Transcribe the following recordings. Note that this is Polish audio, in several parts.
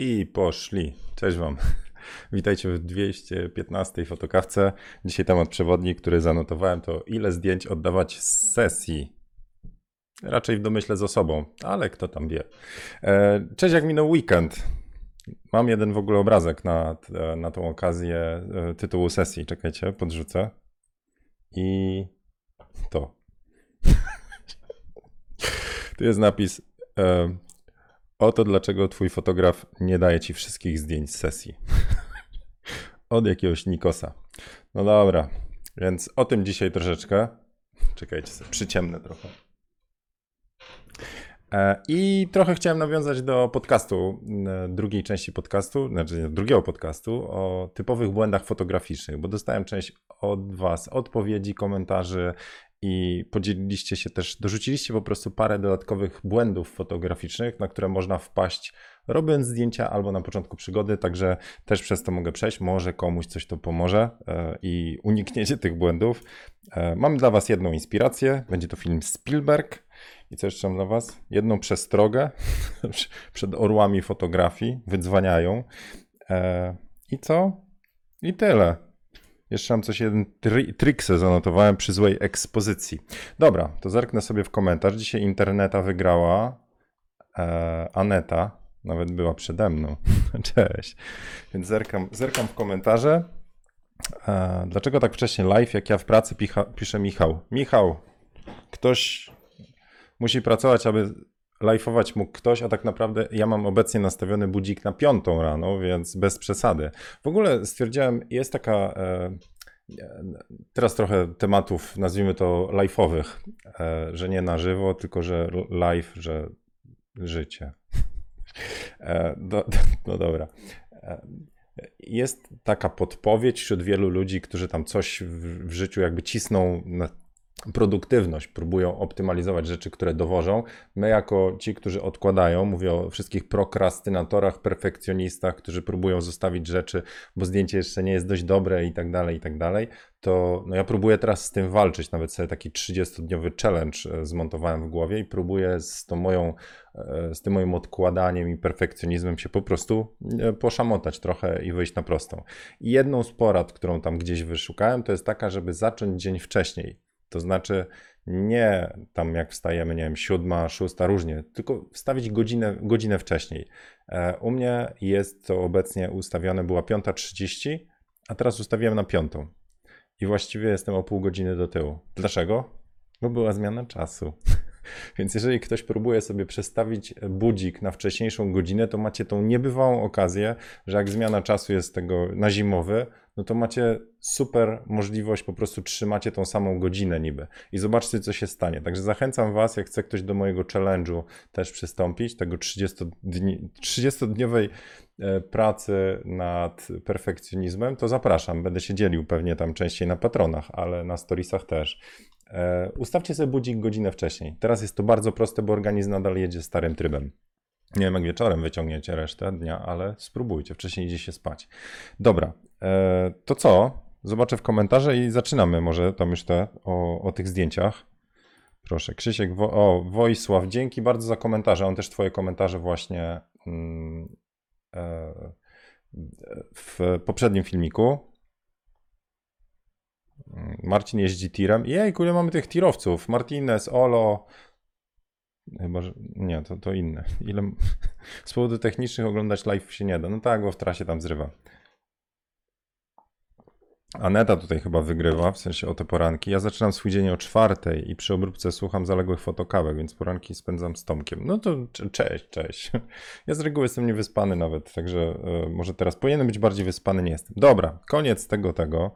I poszli. Cześć Wam. Witajcie w 215 fotokawce. Dzisiaj temat przewodni, który zanotowałem, to ile zdjęć oddawać z sesji. Raczej w domyśle z osobą, ale kto tam wie. E, Cześć, jak minął weekend. Mam jeden w ogóle obrazek na, na tą okazję e, tytułu sesji. Czekajcie, podrzucę. I to. Tu jest napis. Oto dlaczego twój fotograf nie daje ci wszystkich zdjęć z sesji. Od jakiegoś Nikosa. No dobra, więc o tym dzisiaj troszeczkę. Czekajcie sobie, przyciemnę trochę. E, I trochę chciałem nawiązać do podcastu, e, drugiej części podcastu, znaczy drugiego podcastu o typowych błędach fotograficznych, bo dostałem część od Was odpowiedzi, komentarzy i podzieliliście się też, dorzuciliście po prostu parę dodatkowych błędów fotograficznych, na które można wpaść robiąc zdjęcia albo na początku przygody, także też przez to mogę przejść, może komuś coś to pomoże e, i unikniecie tych błędów. E, Mam dla Was jedną inspirację, będzie to film Spielberg i co jeszcze mam dla Was? Jedną przestrogę przed orłami fotografii, wydzwaniają E, i co? I tyle. Jeszcze mam coś, jeden tri triksę zanotowałem przy złej ekspozycji. Dobra, to zerknę sobie w komentarz. Dzisiaj interneta wygrała e, Aneta, nawet była przede mną. Cześć. Więc zerkam, zerkam w komentarze. E, dlaczego tak wcześnie live, jak ja w pracy picha, pisze Michał? Michał, ktoś musi pracować, aby live'ować mógł ktoś, a tak naprawdę ja mam obecnie nastawiony budzik na piątą rano, więc bez przesady. W ogóle stwierdziłem, jest taka... E, Teraz trochę tematów, nazwijmy to live'owych, e, że nie na żywo, tylko że live, że życie. E, no dobra. E, Jest taka podpowiedź wśród wielu ludzi, którzy tam coś w, w życiu jakby cisną na produktywność, próbują optymalizować rzeczy, które dowożą. My, jako ci, którzy odkładają, mówię o wszystkich prokrastynatorach, perfekcjonistach, którzy próbują zostawić rzeczy, bo zdjęcie jeszcze nie jest dość dobre i tak dalej, i tak dalej, to no ja próbuję teraz z tym walczyć. Nawet sobie taki 30-dniowy challenge e, zmontowałem w głowie i próbuję z tą moją, e, z tym moim odkładaniem i perfekcjonizmem się po prostu e, poszamotać trochę i wyjść na prostą. I jedną z porad, którą tam gdzieś wyszukałem, to jest taka, żeby zacząć dzień wcześniej. To znaczy nie tam jak wstajemy, nie wiem, siódma, szósta, różnie, tylko wstawić godzinę, godzinę wcześniej. E, U mnie jest to obecnie ustawione, była 5.30, a teraz ustawiłem na piątą. I właściwie jestem o pół godziny do tyłu. Dlaczego? Bo była zmiana czasu. Więc jeżeli ktoś próbuje sobie przestawić budzik na wcześniejszą godzinę, to macie tą niebywałą okazję, że jak zmiana czasu jest tego na zimowy, no to macie super możliwość, po prostu trzymacie tą samą godzinę niby i zobaczcie, co się stanie. Także zachęcam Was, jak chce ktoś do mojego challenge'u też przystąpić, tego 30-dni 30-dniowej e, pracy nad perfekcjonizmem, to zapraszam. Będę się dzielił pewnie tam częściej na patronach, ale na storiesach też. E, Ustawcie sobie budzik godzinę wcześniej. Teraz jest to bardzo proste, bo organizm nadal jedzie starym trybem. Nie wiem, jak wieczorem wyciągniecie resztę dnia, ale spróbujcie. Wcześniej idzie się spać. Dobra, e, to co? Zobaczę w komentarze i zaczynamy może tam już te o, o tych zdjęciach. Proszę, Krzysiek, Wo o, Wojsław, dzięki bardzo za komentarze. On też twoje komentarze właśnie mm, e, w poprzednim filmiku. Marcin jeździ tirem. Jejku, ile mamy tych tirowców? Martinez, Olo. Chyba, że. Nie, to, to inne. Ile. Z powodu technicznych oglądać live się nie da. No tak, bo w trasie tam zrywa. Aneta tutaj chyba wygrywa, w sensie o te poranki. Ja zaczynam swój dzień o czwartej i przy obróbce słucham zaległych fotokawek, więc poranki spędzam z Tomkiem. No to cze- cześć, cześć. Ja z reguły jestem niewyspany nawet, także e, może teraz powinienem być bardziej wyspany, nie jestem. Dobra, koniec tego, tego.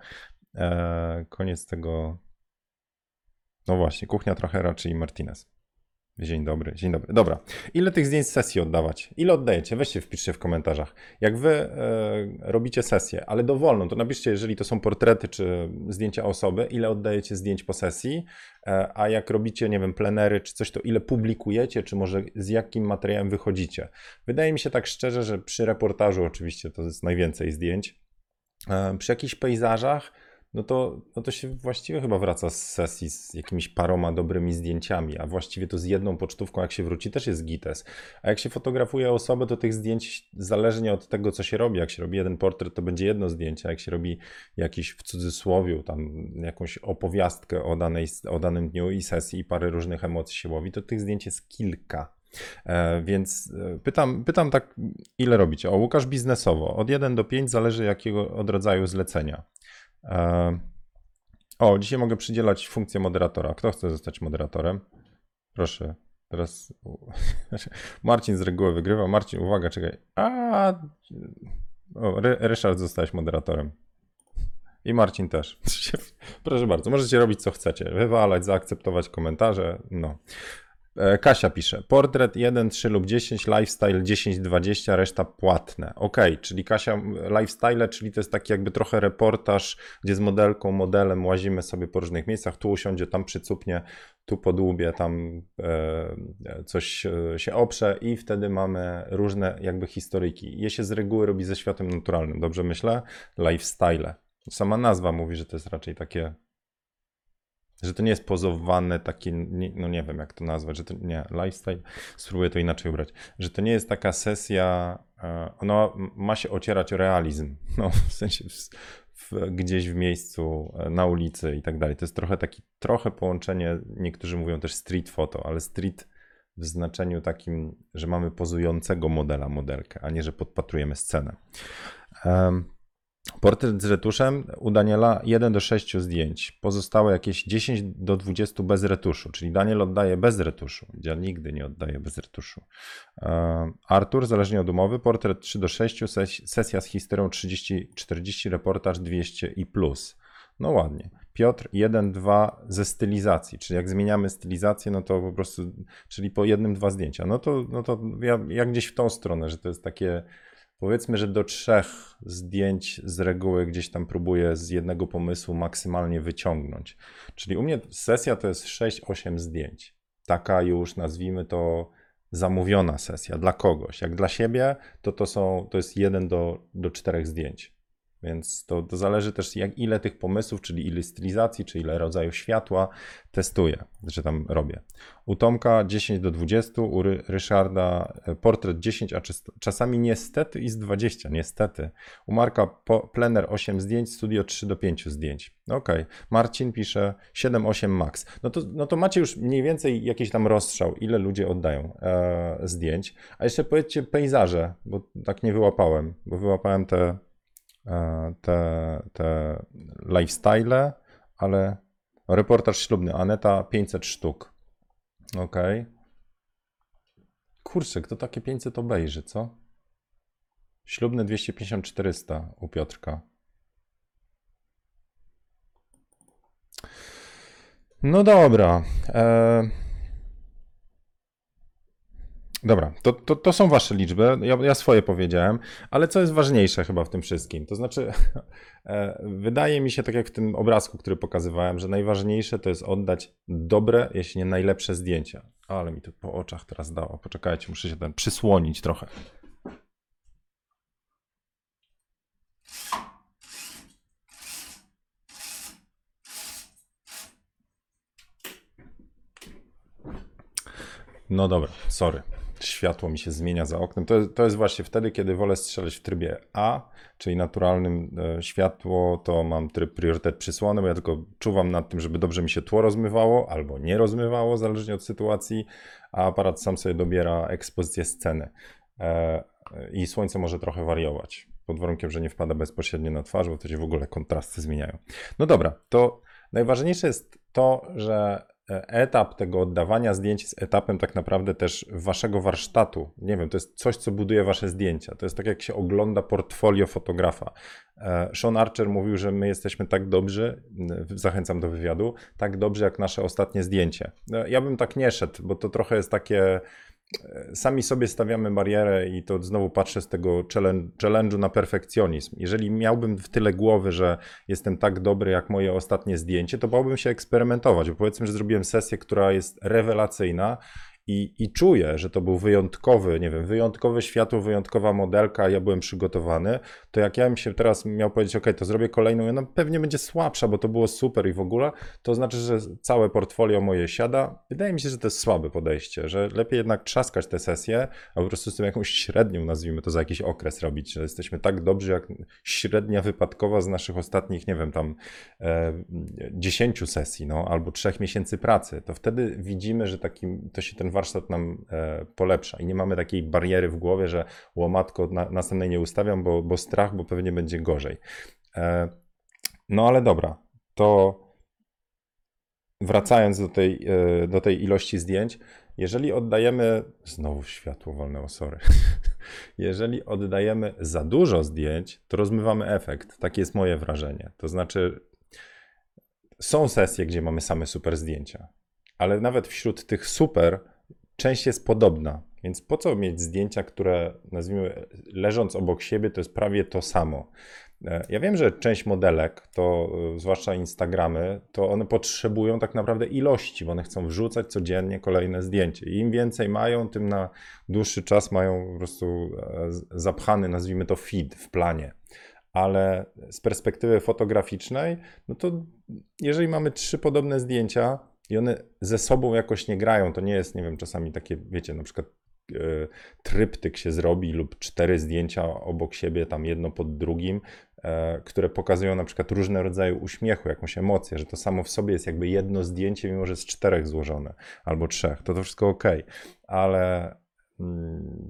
E, koniec tego. No właśnie, kuchnia trochę raczej Martinez. Dzień dobry, dzień dobry. Dobra, ile tych zdjęć sesji oddawać? Ile oddajecie? Weźcie, wpiszcie w komentarzach. Jak wy e, robicie sesję, ale dowolną, to napiszcie, jeżeli to są portrety czy zdjęcia osoby, ile oddajecie zdjęć po sesji, e, a jak robicie, nie wiem, plenery czy coś, to ile publikujecie, czy może z jakim materiałem wychodzicie. Wydaje mi się tak szczerze, że przy reportażu oczywiście to jest najwięcej zdjęć. E, przy jakichś pejzażach no to, no to się właściwie chyba wraca z sesji z jakimiś paroma dobrymi zdjęciami, a właściwie to z jedną pocztówką, jak się wróci, też jest gites. A jak się fotografuje osobę, to tych zdjęć zależnie od tego, co się robi. Jak się robi jeden portret, to będzie jedno zdjęcie, a jak się robi jakiś w cudzysłowie, tam jakąś opowiastkę o, danej, o danym dniu i sesji i parę różnych emocji się łowi, to tych zdjęć jest kilka. E, więc e, pytam, pytam tak, ile robicie? O, Łukasz biznesowo. Od 1 do 5 zależy jakiego od rodzaju zlecenia. E, o, dzisiaj mogę przydzielać funkcję moderatora. Kto chce zostać moderatorem? Proszę. Teraz Marcin z reguły wygrywa. Marcin, uwaga, czekaj. A, o, Ry- Ryszard zostałeś moderatorem. I Marcin też. Proszę bardzo, możecie robić co chcecie. Wywalać, zaakceptować komentarze. No. E, Kasia pisze, portret 1, 3 lub 10, lifestyle 10, 20, reszta płatne. Ok, czyli Kasia, lifestyle, czyli to jest taki jakby trochę reportaż, gdzie z modelką, modelem łazimy sobie po różnych miejscach, tu usiądzie, tam przycupnie, tu podłubie, tam e, coś e, się oprze i wtedy mamy różne jakby historyjki. Je się z reguły robi ze światem naturalnym, dobrze myślę? Lifestyle. Sama nazwa mówi, że to jest raczej takie że to nie jest pozowane takie, nie, no nie wiem jak to nazwać, że to nie, lifestyle, spróbuję to inaczej ubrać, że to nie jest taka sesja, e, ona ma się ocierać o realizm, no w sensie w, w, gdzieś w miejscu, e, na ulicy i tak dalej. To jest trochę taki, trochę połączenie, niektórzy mówią też street photo, ale street w znaczeniu takim, że mamy pozującego modela, modelkę, a nie, że podpatrujemy scenę. Em, Portret z retuszem u Daniela 1 do 6 zdjęć. Pozostałe jakieś 10 do 20 bez retuszu, czyli Daniel oddaje bez retuszu. Ja nigdy nie oddaję bez retuszu. E, Artur, zależnie od umowy, portret 3 do 6, ses- sesja z histerią 30-40, reportaż 200 i plus. No ładnie. Piotr 1, 2 ze stylizacji, czyli jak zmieniamy stylizację, no to po prostu, czyli po jednym, dwa zdjęcia. No to, no to ja, ja gdzieś w tą stronę, że to jest takie Powiedzmy, że do trzech zdjęć z reguły gdzieś tam próbuję z jednego pomysłu maksymalnie wyciągnąć. Czyli u mnie sesja to jest 6-8 zdjęć. Taka już nazwijmy to zamówiona sesja dla kogoś. Jak dla siebie, to to, są, to jest 1 do, do 4 zdjęć. Więc to, to zależy też, jak ile tych pomysłów, czyli ile stylizacji, czy ile rodzaju światła testuję, że tam robię. U Tomka 10 do 20, u Ry- Ryszarda e, portret 10, a czas- czasami niestety i z 20, niestety. U Marka po, plener 8 zdjęć, studio 3 do 5 zdjęć. Okej. Marcin pisze 7-8 max. No to, no to macie już mniej więcej jakiś tam rozstrzał, ile ludzie oddają e, zdjęć. A jeszcze powiedzcie pejzaże, bo tak nie wyłapałem, bo wyłapałem te te, te lifestyle, ale reportaż ślubny, Aneta 500 sztuk. Okej. Kurczę, kto takie 500 obejrzy, co? Ślubny 250-400 u Piotrka. No dobra. E... Dobra, to, to, to są wasze liczby. Ja, ja swoje powiedziałem, ale co jest ważniejsze chyba w tym wszystkim? To znaczy, e, wydaje mi się, tak jak w tym obrazku, który pokazywałem, że najważniejsze to jest oddać dobre, jeśli nie najlepsze zdjęcia. Ale mi to po oczach teraz dało. Poczekajcie, muszę się ten przysłonić trochę. No dobra, sorry. Światło mi się zmienia za oknem. To, to jest właśnie wtedy, kiedy wolę strzelać w trybie A, czyli naturalnym e, światło, to mam tryb priorytet przysłony, bo ja tylko czuwam nad tym, żeby dobrze mi się tło rozmywało albo nie rozmywało, zależnie od sytuacji, a aparat sam sobie dobiera ekspozycję sceny. E, I słońce może trochę wariować, pod warunkiem, że nie wpada bezpośrednio na twarz, bo wtedy w ogóle kontrasty zmieniają. No dobra, to najważniejsze jest to, że etap tego oddawania zdjęć jest etapem tak naprawdę też waszego warsztatu. Nie wiem, to jest coś, co buduje wasze zdjęcia. To jest tak, jak się ogląda portfolio fotografa. E, Sean Archer mówił, że my jesteśmy tak dobrzy, zachęcam do wywiadu, tak dobrzy jak nasze ostatnie zdjęcie. E, Ja bym tak nie szedł, bo to trochę jest takie sami sobie stawiamy barierę i to znowu patrzę z tego challenge- challenge'u na perfekcjonizm. Jeżeli miałbym w tyle głowy, że jestem tak dobry jak moje ostatnie zdjęcie, to bałbym się eksperymentować, bo powiedzmy, że zrobiłem sesję, która jest rewelacyjna i, i czuję, że to był wyjątkowy, nie wiem, wyjątkowe światło, wyjątkowa modelka, ja byłem przygotowany, to jak ja bym się teraz miał powiedzieć, ok, to zrobię kolejną, ona pewnie będzie słabsza, bo to było super i w ogóle, to znaczy, że całe portfolio moje siada. Wydaje mi się, że to jest słabe podejście, że lepiej jednak trzaskać te sesje, a po prostu z tym jakąś średnią, nazwijmy to, za jakiś okres robić, że jesteśmy tak dobrzy, jak średnia wypadkowa z naszych ostatnich, nie wiem, tam e, 10 sesji, no, albo 3 miesięcy pracy, to wtedy widzimy, że takim, to się ten warsztat nam e, polepsza i nie mamy takiej bariery w głowie, że łomatko na, następnej nie ustawiam, bo, bo strach, bo pewnie będzie gorzej. E, no ale dobra, to wracając do tej, e, do tej ilości zdjęć, jeżeli oddajemy, znowu światło wolne, sorry, jeżeli oddajemy za dużo zdjęć, to rozmywamy efekt. Takie jest moje wrażenie. To znaczy, są sesje, gdzie mamy same super zdjęcia, ale nawet wśród tych super część jest podobna. Więc po co mieć zdjęcia, które nazwijmy leżąc obok siebie, to jest prawie to samo. E, ja wiem, że część modelek, to e, zwłaszcza Instagramy, to one potrzebują tak naprawdę ilości, bo one chcą wrzucać codziennie kolejne zdjęcie. I im więcej mają, tym na dłuższy czas mają po prostu e, zapchany, nazwijmy to feed w planie. Ale z perspektywy fotograficznej, no to jeżeli mamy trzy podobne zdjęcia i one ze sobą jakoś nie grają, to nie jest, nie wiem, czasami takie, wiecie, na przykład tryptyk się zrobi lub cztery zdjęcia obok siebie, tam jedno pod drugim, E, które pokazują na przykład różne rodzaje uśmiechu, jakąś emocję, że to samo w sobie jest jakby jedno zdjęcie, mimo że z czterech złożone albo trzech, to to wszystko ok, ale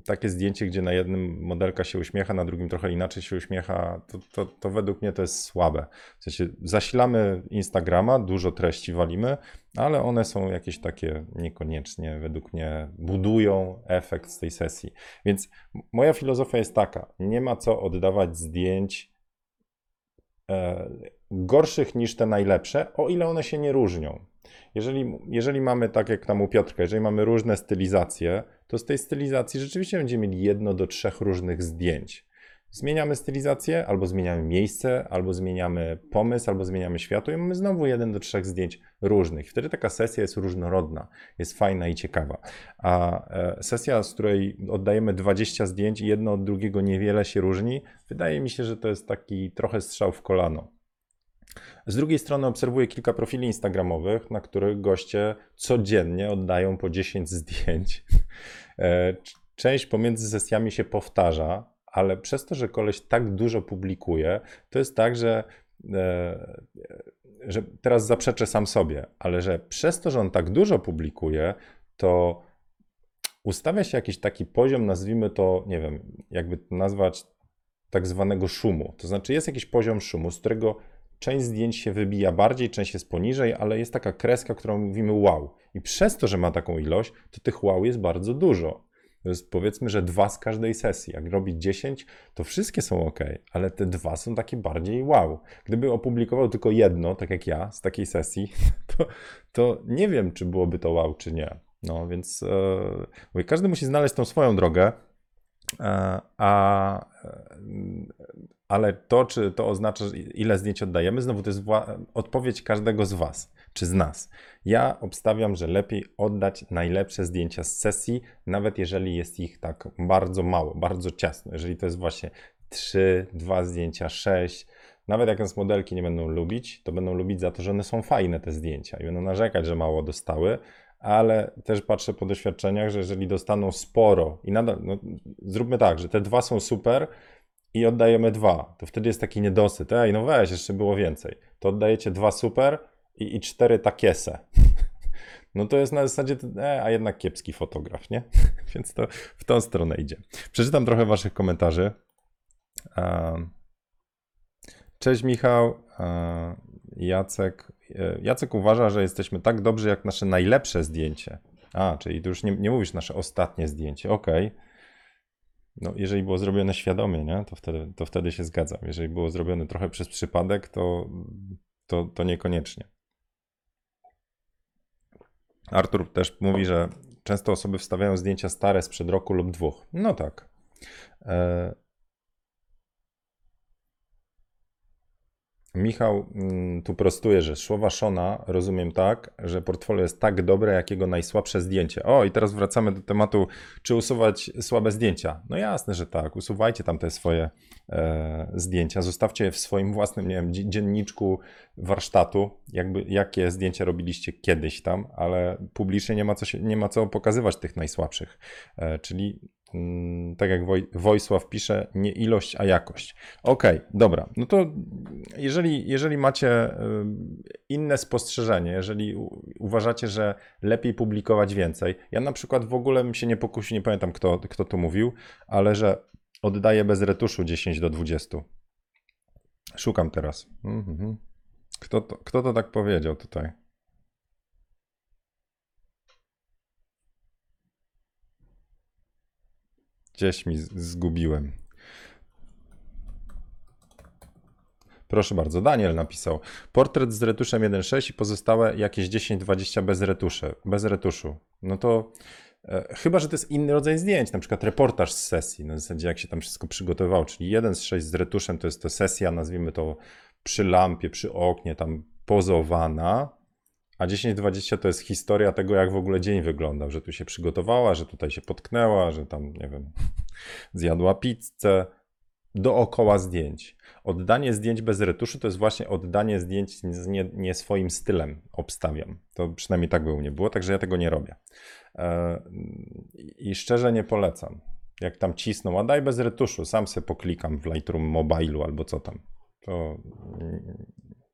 takie zdjęcie, gdzie na jednym modelka się uśmiecha, na drugim trochę inaczej się uśmiecha, to, to, to według mnie to jest słabe. W sensie zasilamy Instagrama, dużo treści walimy, ale one są jakieś takie niekoniecznie, według mnie, budują efekt z tej sesji. Więc moja filozofia jest taka: nie ma co oddawać zdjęć gorszych niż te najlepsze, o ile one się nie różnią. Jeżeli, jeżeli mamy, tak jak tam u Piotrka, jeżeli mamy różne stylizacje, to z tej stylizacji rzeczywiście będziemy mieli jedno do trzech różnych zdjęć. Zmieniamy stylizację, albo zmieniamy miejsce, albo zmieniamy pomysł, albo zmieniamy światło i mamy znowu jeden do trzech zdjęć różnych. Wtedy taka sesja jest różnorodna, jest fajna i ciekawa. A e, sesja, z której oddajemy 20 zdjęć i jedno od drugiego niewiele się różni, wydaje mi się, że to jest taki trochę strzał w kolano. Z drugiej strony obserwuję kilka profili instagramowych, na których goście codziennie oddają po 10 zdjęć. E, część pomiędzy sesjami się powtarza, ale przez to, że koleś tak dużo publikuje, to jest tak, że, e, że teraz zaprzeczę sam sobie, ale że przez to, że on tak dużo publikuje, to ustawia się jakiś taki poziom, nazwijmy to, nie wiem, jakby to nazwać tak zwanego szumu. To znaczy jest jakiś poziom szumu, z którego część zdjęć się wybija bardziej, część jest poniżej, ale jest taka kreska, którą mówimy wow. I przez to, że ma taką ilość, to tych wow jest bardzo dużo. To jest powiedzmy, że dwa z każdej sesji. Jak robić 10, to wszystkie są ok, ale te dwa są takie bardziej wow. Gdyby opublikował tylko jedno, tak jak ja, z takiej sesji, to, to nie wiem, czy byłoby to wow, czy nie. No więc e, każdy musi znaleźć tą swoją drogę. E, a, e, ale to, czy to oznacza, ile zdjęć oddajemy, znowu to jest odpowiedź każdego z Was czy z nas. Ja obstawiam, że lepiej oddać najlepsze zdjęcia z sesji, nawet jeżeli jest ich tak bardzo mało, bardzo ciasno. Jeżeli to jest właśnie 3, 2 zdjęcia, 6, nawet jak nas modelki nie będą lubić, to będą lubić za to, że one są fajne te zdjęcia i będą narzekać, że mało dostały, ale też patrzę po doświadczeniach, że jeżeli dostaną sporo i nadal, no, zróbmy tak, że te dwa są super i oddajemy dwa, to wtedy jest taki niedosyt. Ej, no weź, jeszcze było więcej. To oddajecie dwa super, i, i cztery takiese. No to jest na zasadzie, e, a jednak kiepski fotograf, nie? Więc to w tą stronę idzie. Przeczytam trochę waszych komentarzy. Cześć Michał. Jacek. E, Jacek uważa, że jesteśmy tak dobrzy jak nasze najlepsze zdjęcie. A, czyli tu już nie, nie mówisz nasze ostatnie zdjęcie. Okej. Okay. No, jeżeli było zrobione świadomie, nie? To, wtedy, to wtedy się zgadzam. Jeżeli było zrobione trochę przez przypadek, to, to, to niekoniecznie. Artur też mówi, że często osoby wstawiają zdjęcia stare sprzed roku lub dwóch. No tak. E... Michał mm, tu prostuje, że słowa Szona rozumiem tak, że portfolio jest tak dobre, jak jego najsłabsze zdjęcie. O, i teraz wracamy do tematu, czy usuwać słabe zdjęcia. No jasne, że tak. Usuwajcie tam te swoje e, zdjęcia, zostawcie je w swoim własnym, nie wiem, dzie- dzienniczku warsztatu, jakby, jakie zdjęcia robiliście kiedyś tam, ale publicznie nie ma co, się, nie ma co pokazywać tych najsłabszych. E, czyli tak jak Woj, Wojsław pisze, nie ilość, a jakość. Okej, dobra. No to jeżeli, jeżeli macie y, inne spostrzeżenie, jeżeli uważacie, że lepiej publikować więcej, ja na przykład w ogóle się nie pokusił, nie pamiętam kto, kto to mówił, ale że oddaję bez retuszu 10 do 20. Szukam teraz. Mhm. Kto to, kto to tak powiedział tutaj? Gdzieś mi zgubiłem. Proszę bardzo, Daniel napisał. Portret z retuszem 1.6 i pozostałe jakieś 10-20 bez retuszy, bez retuszu. No to e, chyba, że to jest inny rodzaj zdjęć, na przykład reportaż z sesji, na zasadzie jak się tam wszystko przygotowywało, czyli 1 z 6 z retuszem to jest to sesja, nazwijmy to przy lampie, przy oknie, tam pozowana, a 10-20 to jest historia tego, jak w ogóle dzień wyglądał, że tu się przygotowała, że tutaj się potknęła, że tam, nie wiem, zjadła pizzę, dookoła zdjęć. Oddanie zdjęć bez retuszu to jest właśnie oddanie zdjęć z nie, nie swoim stylem, obstawiam. To przynajmniej tak by u mnie było, także ja tego nie robię. E, I szczerze nie polecam. Jak tam cisną, a daj bez retuszu, sam sobie poklikam w Lightroom Mobile'u albo co tam. To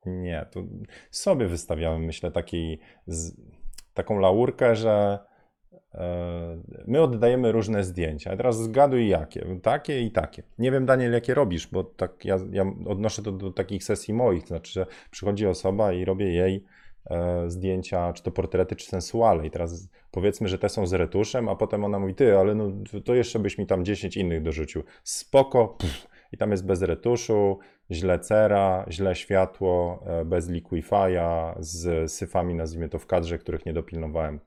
nie, to sobie wystawiałem, myślę, taki, z, taką laurkę, że e, my oddajemy różne zdjęcia. A teraz zgaduj jakie. Takie i takie. Nie wiem, Daniel, jakie robisz, bo tak ja, ja odnoszę to do takich sesji moich. To znaczy, że przychodzi osoba i robię jej e, zdjęcia, czy to portrety, czy sensuale. I teraz powiedzmy, że te są z retuszem, a potem ona mówi, ty, ale no, to jeszcze byś mi tam 10 innych dorzucił. Spoko. Pff. I tam jest bez retuszu, źle cera, źle światło, e, bez liquifya, z syfami, nazwijmy to w kadrze, których nie dopilnowałem.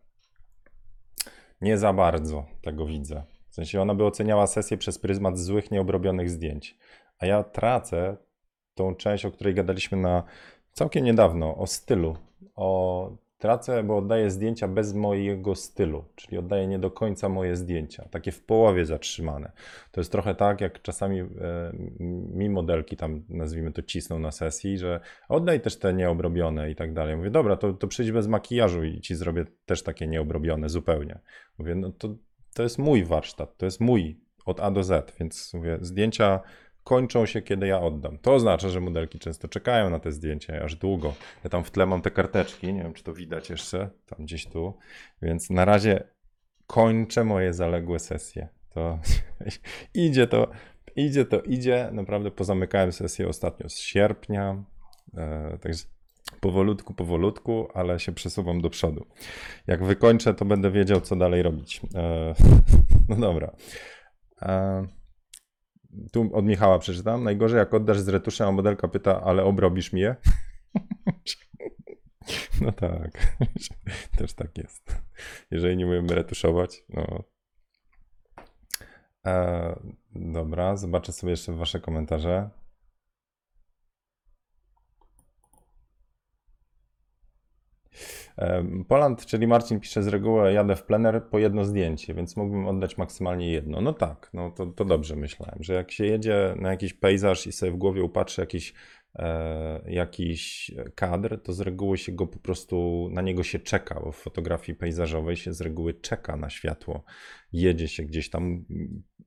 Nie za bardzo tego widzę. W sensie ona by oceniała sesję przez pryzmat złych, nieobrobionych zdjęć. A ja tracę tą część, o której gadaliśmy na całkiem niedawno, o stylu. O tracę, bo oddaję zdjęcia bez mojego stylu, czyli oddaję nie do końca moje zdjęcia, takie w połowie zatrzymane. To jest trochę tak, jak czasami e, mi modelki tam, nazwijmy to, cisną na sesji, że oddaj też te nieobrobione i tak dalej. Mówię, dobra, to, to przyjdź bez makijażu i ci zrobię też takie nieobrobione zupełnie. Mówię, no to, to jest mój warsztat, to jest mój od A do Z, więc mówię, zdjęcia kończą się, kiedy ja oddam. To oznacza, że modelki często czekają na te zdjęcia aż długo. Ja tam w tle mam te karteczki, nie wiem, czy to widać jeszcze, tam gdzieś tu, więc na razie kończę moje zaległe sesje. To idzie to, idzie to, idzie. Naprawdę pozamykałem sesję ostatnio z sierpnia, e, także powolutku, powolutku, ale się przesuwam do przodu. Jak wykończę, to będę wiedział, co dalej robić. E, no dobra. E, tu od Michała przeczytam. Najgorzej, jak oddasz z retuszem, a modelka pyta, ale obrobisz mi je? No tak, też tak jest. Jeżeli nie umiemy retuszować, no. E, dobra, zobaczę sobie jeszcze wasze komentarze. E, Poland, czyli Marcin pisze z reguły, jadę w plener po jedno zdjęcie, więc mógłbym oddać maksymalnie jedno. No tak, no to, to dobrze myślałem, że jak się jedzie na jakiś pejzaż i sobie w głowie upatrzy jakiś, e, jakiś kadr, to z reguły się go po prostu, na niego się czeka, bo w fotografii pejzażowej się z reguły czeka na światło. Jedzie się gdzieś tam,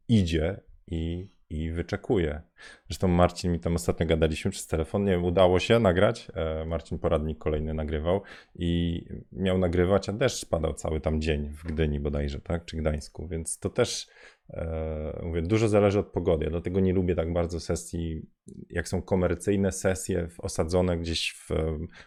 idzie i, i wyczekuje. Zresztą Marcin mi tam ostatnio gadaliśmy przez telefon, nie udało się nagrać. E, Marcin poradnik kolejny nagrywał i miał nagrywać, a deszcz padał cały tam dzień w Gdyni bodajże, tak, czy Gdańsku, więc to też e, mówię, dużo zależy od pogody. Ja dlatego nie lubię tak bardzo sesji, jak są komercyjne sesje osadzone gdzieś w,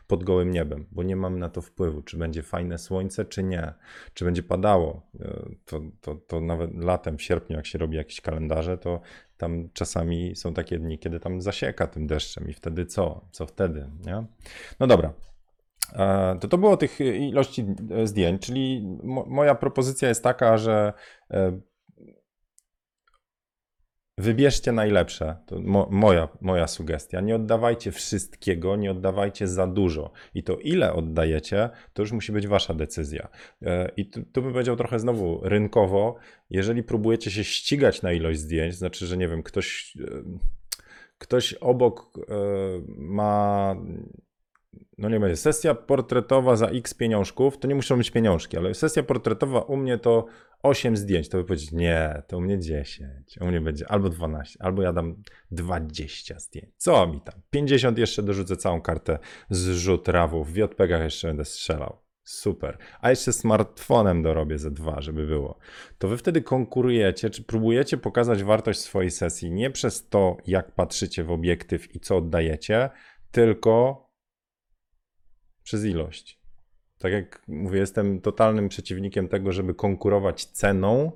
pod gołym niebem, bo nie mam na to wpływu, czy będzie fajne słońce, czy nie, czy będzie padało. E, To, to, to nawet latem, w sierpniu, jak się robi jakieś kalendarze, to tam czasami są takie dni, kiedy tam zasieka tym deszczem i wtedy co? Co wtedy, nie? No dobra. E, To to było tych ilości e, zdjęć, czyli mo- moja propozycja jest taka, że e, Wybierzcie najlepsze. To mo, moja, moja sugestia. Nie oddawajcie wszystkiego, nie oddawajcie za dużo. I to ile oddajecie, to już musi być wasza decyzja. E, I tu, tu bym powiedział trochę znowu rynkowo, jeżeli próbujecie się ścigać na ilość zdjęć, znaczy, że nie wiem, ktoś, e, ktoś obok e, ma no nie będzie, sesja portretowa za x pieniążków, to nie muszą być pieniążki, ale sesja portretowa u mnie to 8 zdjęć, to by powiedzieć, nie, to u mnie 10, u mnie będzie albo 12, albo ja dam 20 zdjęć. Co mi tam? 50 jeszcze dorzucę całą kartę zrzut rawów, w JPEGach jeszcze będę strzelał. Super. A jeszcze smartfonem dorobię ze dwa, żeby było. To wy wtedy konkurujecie, czy próbujecie pokazać wartość swojej sesji nie przez to, jak patrzycie w obiektyw i co oddajecie, tylko przez ilość. Tak jak mówię, jestem totalnym przeciwnikiem tego, żeby konkurować ceną,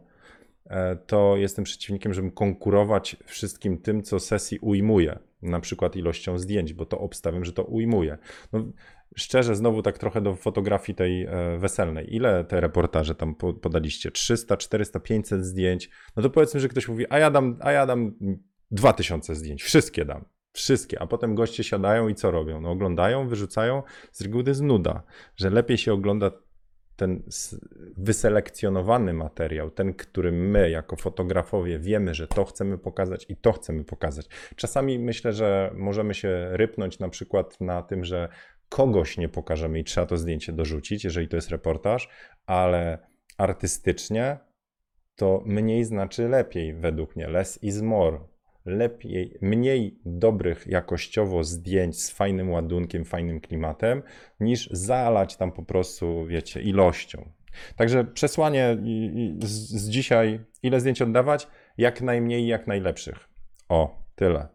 e, to jestem przeciwnikiem, żeby konkurować wszystkim tym, co sesji ujmuje, na przykład ilością zdjęć, bo to obstawiam, że to ujmuje. No, szczerze, znowu tak trochę do fotografii tej e, weselnej. Ile te reportaże tam podaliście? 300, 400, 500 zdjęć? No to powiedzmy, że ktoś mówi, a ja dam, a ja dam 2000 zdjęć, wszystkie dam. Wszystkie, a potem goście siadają i co robią? No oglądają, wyrzucają. Z reguły to jest nuda, że lepiej się ogląda ten wyselekcjonowany materiał, ten, który my jako fotografowie wiemy, że to chcemy pokazać i to chcemy pokazać. Czasami myślę, że możemy się rypnąć na przykład na tym, że kogoś nie pokażemy i trzeba to zdjęcie dorzucić, jeżeli to jest reportaż, ale artystycznie to mniej znaczy lepiej według mnie. Less is more lepiej, mniej dobrych jakościowo zdjęć z fajnym ładunkiem, fajnym klimatem, niż zalać tam po prostu, wiecie, ilością. Także przesłanie z, z dzisiaj, ile zdjęć oddawać? Jak najmniej, jak najlepszych. O, tyle.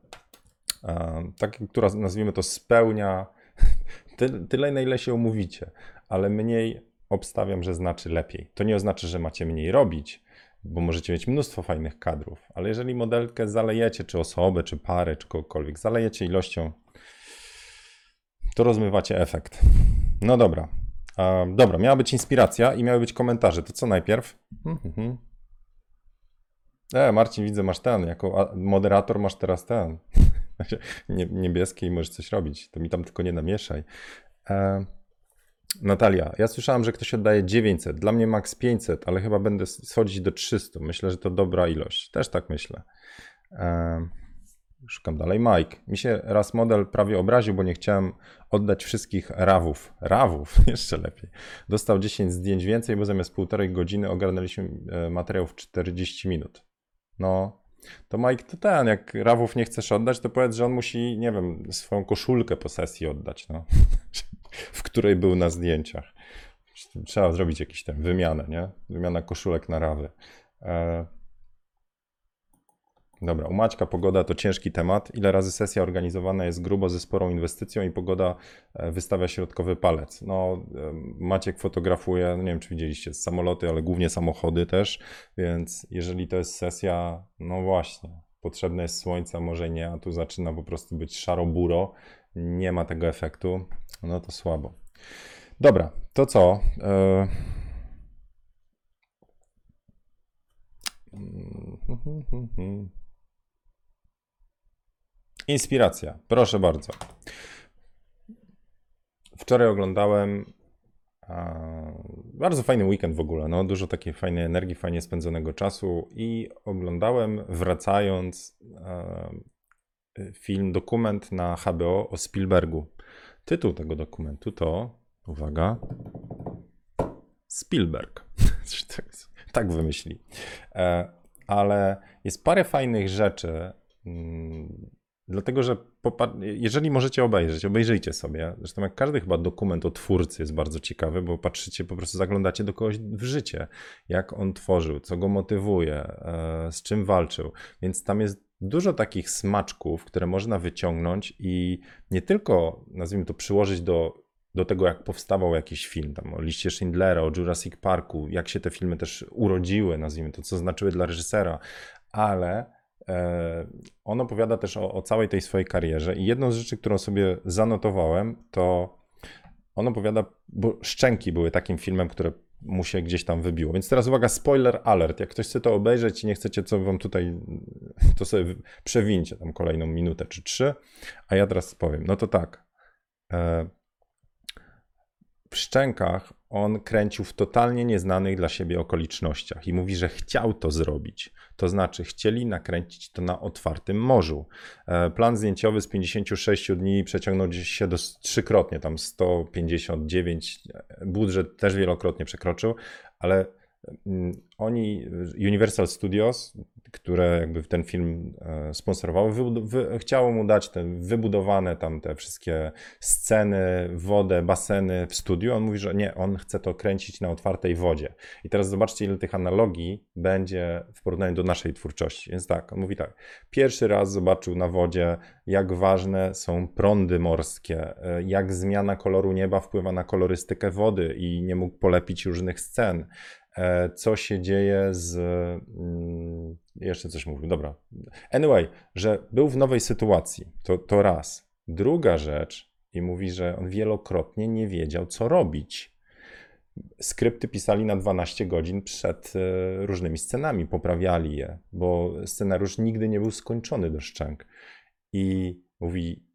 Tak, która nazwijmy to spełnia tyle, tyle, na ile się umówicie, ale mniej obstawiam, że znaczy lepiej. To nie oznacza, że macie mniej robić, bo możecie mieć mnóstwo fajnych kadrów, ale jeżeli modelkę zalejecie, czy osobę, czy parę, czy kogokolwiek, zalejecie ilością, to rozmywacie efekt. No dobra. dobra, miała być inspiracja i miały być komentarze. To co najpierw? Mhm. E, Marcin, widzę, masz ten. Jako moderator masz teraz ten. Niebieski i możesz coś robić. To mi tam tylko nie namieszaj. E, Natalia, ja słyszałem, że ktoś oddaje 900. Dla mnie max 500, ale chyba będę schodzić do 300. Myślę, że to dobra ilość. Też tak myślę. szukam dalej. Mike. Mi się raz model prawie obraził, bo nie chciałem oddać wszystkich rawów. Rawów, jeszcze lepiej. Dostał 10 zdjęć więcej, bo zamiast półtorej godziny ogarnęliśmy e, materiał w 40 minut. No, to Mike, to ten, jak rawów nie chcesz oddać, to powiedz, że on musi, nie wiem, swoją koszulkę po sesji oddać, no. w której był na zdjęciach. Trzeba zrobić jakiś ten wymianę, nie? Wymiana koszulek na rawy. E... Dobra, u Maćka pogoda to ciężki temat. Ile razy sesja organizowana jest grubo ze sporą inwestycją i pogoda e, wystawia środkowy palec? No, e, Maciek fotografuje, no nie wiem czy widzieliście, samoloty, ale głównie samochody też, więc jeżeli to jest sesja, no właśnie, potrzebne jest słońce, może nie, a tu zaczyna po prostu być szaro-buro, nie ma tego efektu, no to słabo. Dobra, to co? E, inspiracja, proszę bardzo. Wczoraj oglądałem bardzo fajny weekend w ogóle, no, dużo takiej fajnej energii, fajnie spędzonego czasu i oglądałem wracając film, dokument na HBO o Spielbergu. Tytuł tego dokumentu to, uwaga, Spielberg. tak wymyśli. E, ale jest parę fajnych rzeczy, mm, dlatego że jeżeli możecie obejrzeć, obejrzyjcie sobie. Zresztą jak każdy chyba dokument o twórcy jest bardzo ciekawy, bo patrzycie, po prostu zaglądacie do kogoś w życie, jak on tworzył, co go motywuje, e, z czym walczył. Więc tam jest dużo takich smaczków, które można wyciągnąć i nie tylko, nazwijmy to, przyłożyć do, do tego, jak powstawał jakiś film, tam o liście Schindlera, o Jurassic Parku, jak się te filmy też urodziły, nazwijmy to, co znaczyły dla reżysera, ale on opowiada też o, o całej tej swojej karierze i jedną z rzeczy, którą sobie zanotowałem, to on opowiada, bo Szczęki były takim filmem, które mu się gdzieś tam wybiło. Więc teraz uwaga, spoiler alert. Jak ktoś chce to obejrzeć i nie chcecie, co wam tutaj to sobie przewincie tam kolejną minutę czy trzy, a ja teraz powiem. No to tak. E, Szczękach on kręcił w totalnie nieznanych dla siebie okolicznościach i mówi, że chciał to zrobić. To znaczy, chcieli nakręcić to na otwartym morzu. E, Plan zdjęciowy z 56 dni przeciągnął się do trzykrotnie, tam 159. e, Budżet też wielokrotnie przekroczył, ale oni, Universal Studios, które jakby ten film e, wy, chciało mu dać te wybudowane tam te wszystkie sceny, wodę, baseny w studiu. On mówi, że nie, on chce to kręcić na otwartej wodzie. I teraz zobaczcie, ile tych analogii będzie w porównaniu do naszej twórczości. Więc tak, on mówi tak. Pierwszy raz zobaczył na wodzie, jak ważne są prądy morskie, e, jak zmiana koloru nieba wpływa na kolorystykę wody i nie mógł polepić różnych scen. E, Co się dzieje z. mm, Jeszcze coś mówił, dobra. Anyway, że był w nowej sytuacji. To, to raz. Druga rzecz, i mówi, że on wielokrotnie nie wiedział, co robić skrypty pisali na 12 godzin przed e, różnymi scenami, poprawiali je, bo scenariusz nigdy nie był skończony do szczęk. I mówi,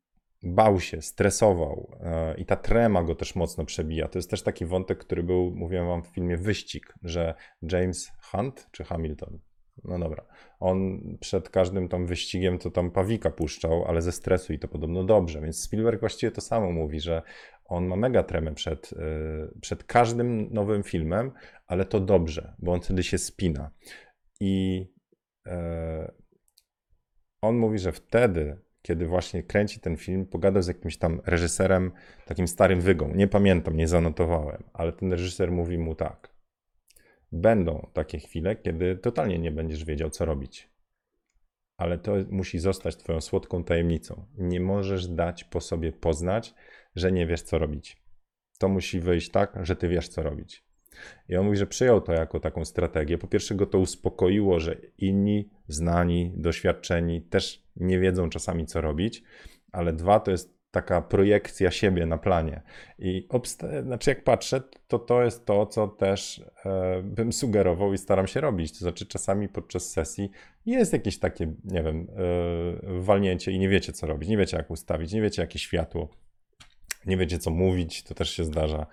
bał się, stresował e, i ta trema go też mocno przebija. To jest też taki wątek, który był, mówiłem wam w filmie Wyścig, że James Hunt czy Hamilton, no dobra, on przed każdym tam wyścigiem to tam pawika puszczał, ale ze stresu i to podobno dobrze, więc Spielberg właściwie to samo mówi, że on ma mega tremę przed, y, przed każdym nowym filmem, ale to dobrze, bo on wtedy się spina. I e, on mówi, że wtedy, kiedy właśnie kręci ten film, pogadał z jakimś tam reżyserem, takim starym wygą. Nie pamiętam, nie zanotowałem, ale ten reżyser mówi mu tak. Będą takie chwile, kiedy totalnie nie będziesz wiedział, co robić. Ale to musi zostać Twoją słodką tajemnicą. Nie możesz dać po sobie poznać, że nie wiesz, co robić. To musi wyjść tak, że Ty wiesz, co robić. I on mówi, że przyjął to jako taką strategię. Po pierwsze, go to uspokoiło, że inni, znani, doświadczeni też nie wiedzą czasami, co robić, ale dwa, to jest taka projekcja siebie na planie. I obsta- znaczy, jak patrzę, to to jest to, co też e, bym sugerował i staram się robić. To znaczy, czasami podczas sesji jest jakieś takie, nie wiem, e, walnięcie i nie wiecie, co robić, nie wiecie, jak ustawić, nie wiecie, jakie światło, nie wiecie, co mówić, to też się zdarza.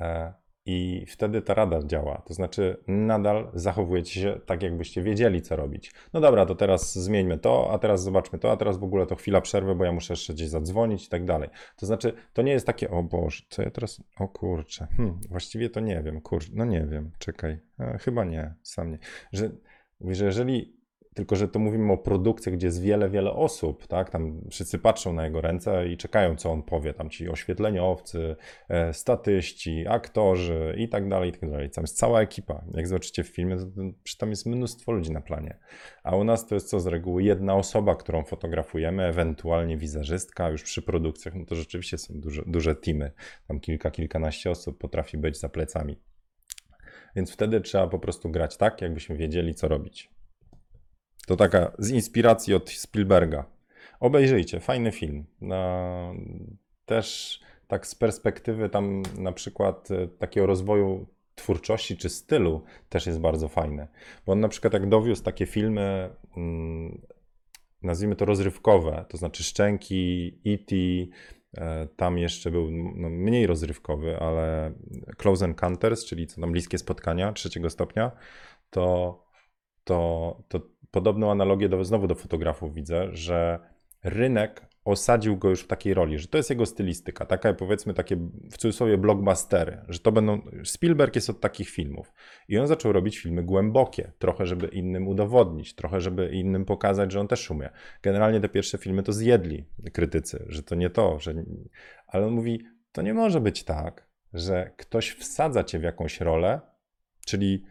E, I wtedy ta rada działa. To znaczy, nadal zachowujecie się tak, jakbyście wiedzieli, co robić. No dobra, to teraz zmieńmy to, a teraz zobaczmy to, a teraz w ogóle to chwila przerwy, bo ja muszę jeszcze gdzieś zadzwonić i tak dalej. To znaczy, to nie jest takie, o Boże, co ja teraz, o kurczę, hmm, właściwie to nie wiem, kurczę, no nie wiem, czekaj, e, chyba nie, sam nie. Że, że jeżeli tylko, że to mówimy o produkcjach, gdzie jest wiele, wiele osób, tak? Tam wszyscy patrzą na jego ręce i czekają, co on powie. Tam ci oświetleniowcy, e, statyści, aktorzy i tak dalej, i tak dalej. Tam jest cała ekipa. Jak zobaczycie w filmie, to, tam jest mnóstwo ludzi na planie. A u nas to jest co z reguły jedna osoba, którą fotografujemy, ewentualnie wizerzystka, już przy produkcjach, no to rzeczywiście są duże, duże teamy. Tam kilka, kilkanaście osób potrafi być za plecami. Więc wtedy trzeba po prostu grać tak, jakbyśmy wiedzieli, co robić. To taka z inspiracji od Spielberga. Obejrzyjcie, fajny film. No, też tak z perspektywy tam na przykład e, takiego rozwoju twórczości czy stylu też jest bardzo fajny. Bo on na przykład jak dowiózł takie filmy, mm, nazwijmy to rozrywkowe, to znaczy Szczęki, E.T., e, tam jeszcze był no, mniej rozrywkowy, ale Close Encounters, czyli co tam bliskie spotkania trzeciego stopnia, to, to, to podobną analogię do, znowu do fotografów widzę, że rynek osadził go już w takiej roli, że to jest jego stylistyka, taka powiedzmy takie w cudzysłowie blockbustery, że to będą, Spielberg jest od takich filmów i on zaczął robić filmy głębokie, trochę żeby innym udowodnić, trochę żeby innym pokazać, że on też umie. Generalnie te pierwsze filmy to zjedli krytycy, że to nie to, że... ale on mówi, to nie może być tak, że ktoś wsadza cię w jakąś rolę, czyli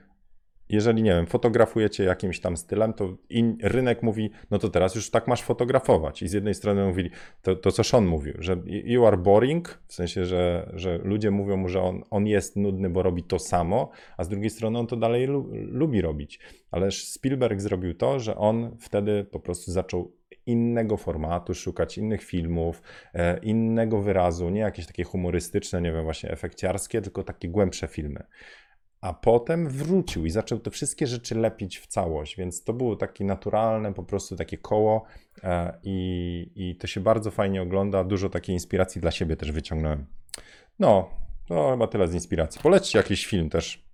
jeżeli, nie wiem, fotografujecie jakimś tam stylem, to in, rynek mówi, no to teraz już tak masz fotografować. I z jednej strony mówili, to, to co Sean mówił, że you are boring, w sensie, że, że ludzie mówią mu, że on, on jest nudny, bo robi to samo, a z drugiej strony on to dalej lu, lubi robić. Ale Spielberg zrobił to, że on wtedy po prostu zaczął innego formatu, szukać innych filmów, e, innego wyrazu, nie jakieś takie humorystyczne, nie wiem, właśnie efekciarskie, tylko takie głębsze filmy. A potem wrócił i zaczął te wszystkie rzeczy lepić w całość, więc to było takie naturalne, po prostu takie koło e, i, i to się bardzo fajnie ogląda, dużo takiej inspiracji dla siebie też wyciągnąłem. No, to chyba tyle z inspiracji. Polećcie jakiś film też.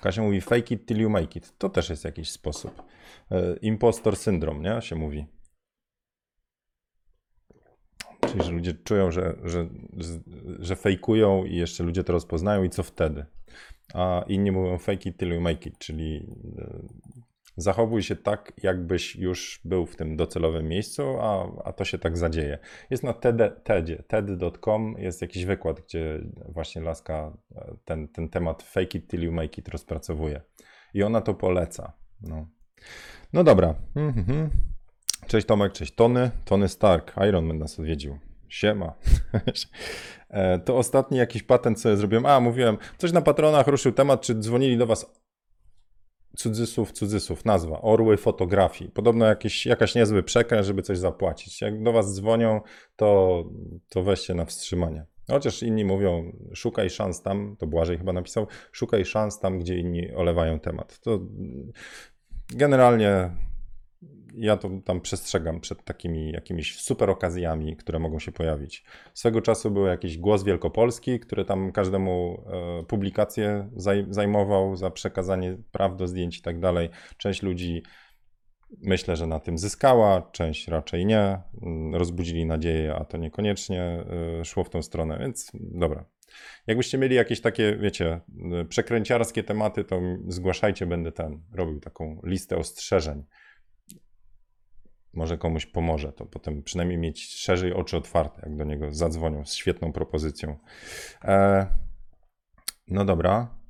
Kasia mówi fake it till you make it. To też jest jakiś sposób. E, Impostor syndrom, nie? Się mówi. Czyli, że ludzie czują, że, że, że, fejkują i jeszcze ludzie to rozpoznają i co wtedy? A inni mówią fake it till you make it, czyli e, zachowuj się tak, jakbyś już był w tym docelowym miejscu, a, a to się tak zadzieje. Jest na TED, TEDzie, TED.com jest jakiś wykład, gdzie właśnie Laska e, ten, ten temat fake it till you make it rozpracowuje. I ona to poleca. No, no dobra. Mhm. Cześć Tomek, cześć Tony. Tony Stark, Iron Man nas odwiedził. Siema. E, to ostatni jakiś patent, ja zrobiłem. A, mówiłem, coś na patronach ruszył temat, czy dzwonili do was cudzysłów, cudzysłów, nazwa, orły fotografii. Podobno jakiś, jakaś niezły przekręt, żeby coś zapłacić. Jak do was dzwonią, to, to weźcie na wstrzymanie. Chociaż inni mówią, szukaj szans tam, to Błażej chyba napisał, szukaj szans tam, gdzie inni olewają temat. To generalnie ja to tam przestrzegam przed takimi jakimiś super okazjami, które mogą się pojawić. Swego czasu był jakiś głos wielkopolski, który tam każdemu e, publikację zaj, zajmował za przekazanie praw do zdjęć i tak dalej. Część ludzi myślę, że na tym zyskała, część raczej nie. Mm, rozbudzili nadzieję, a to niekoniecznie e, szło w tą stronę, więc dobra. Jakbyście mieli jakieś takie, wiecie, przekręciarskie tematy, to zgłaszajcie, będę ten robił taką listę ostrzeżeń może komuś pomoże, to potem przynajmniej mieć szerzej oczy otwarte, jak do niego zadzwonią z świetną propozycją. E, no dobra.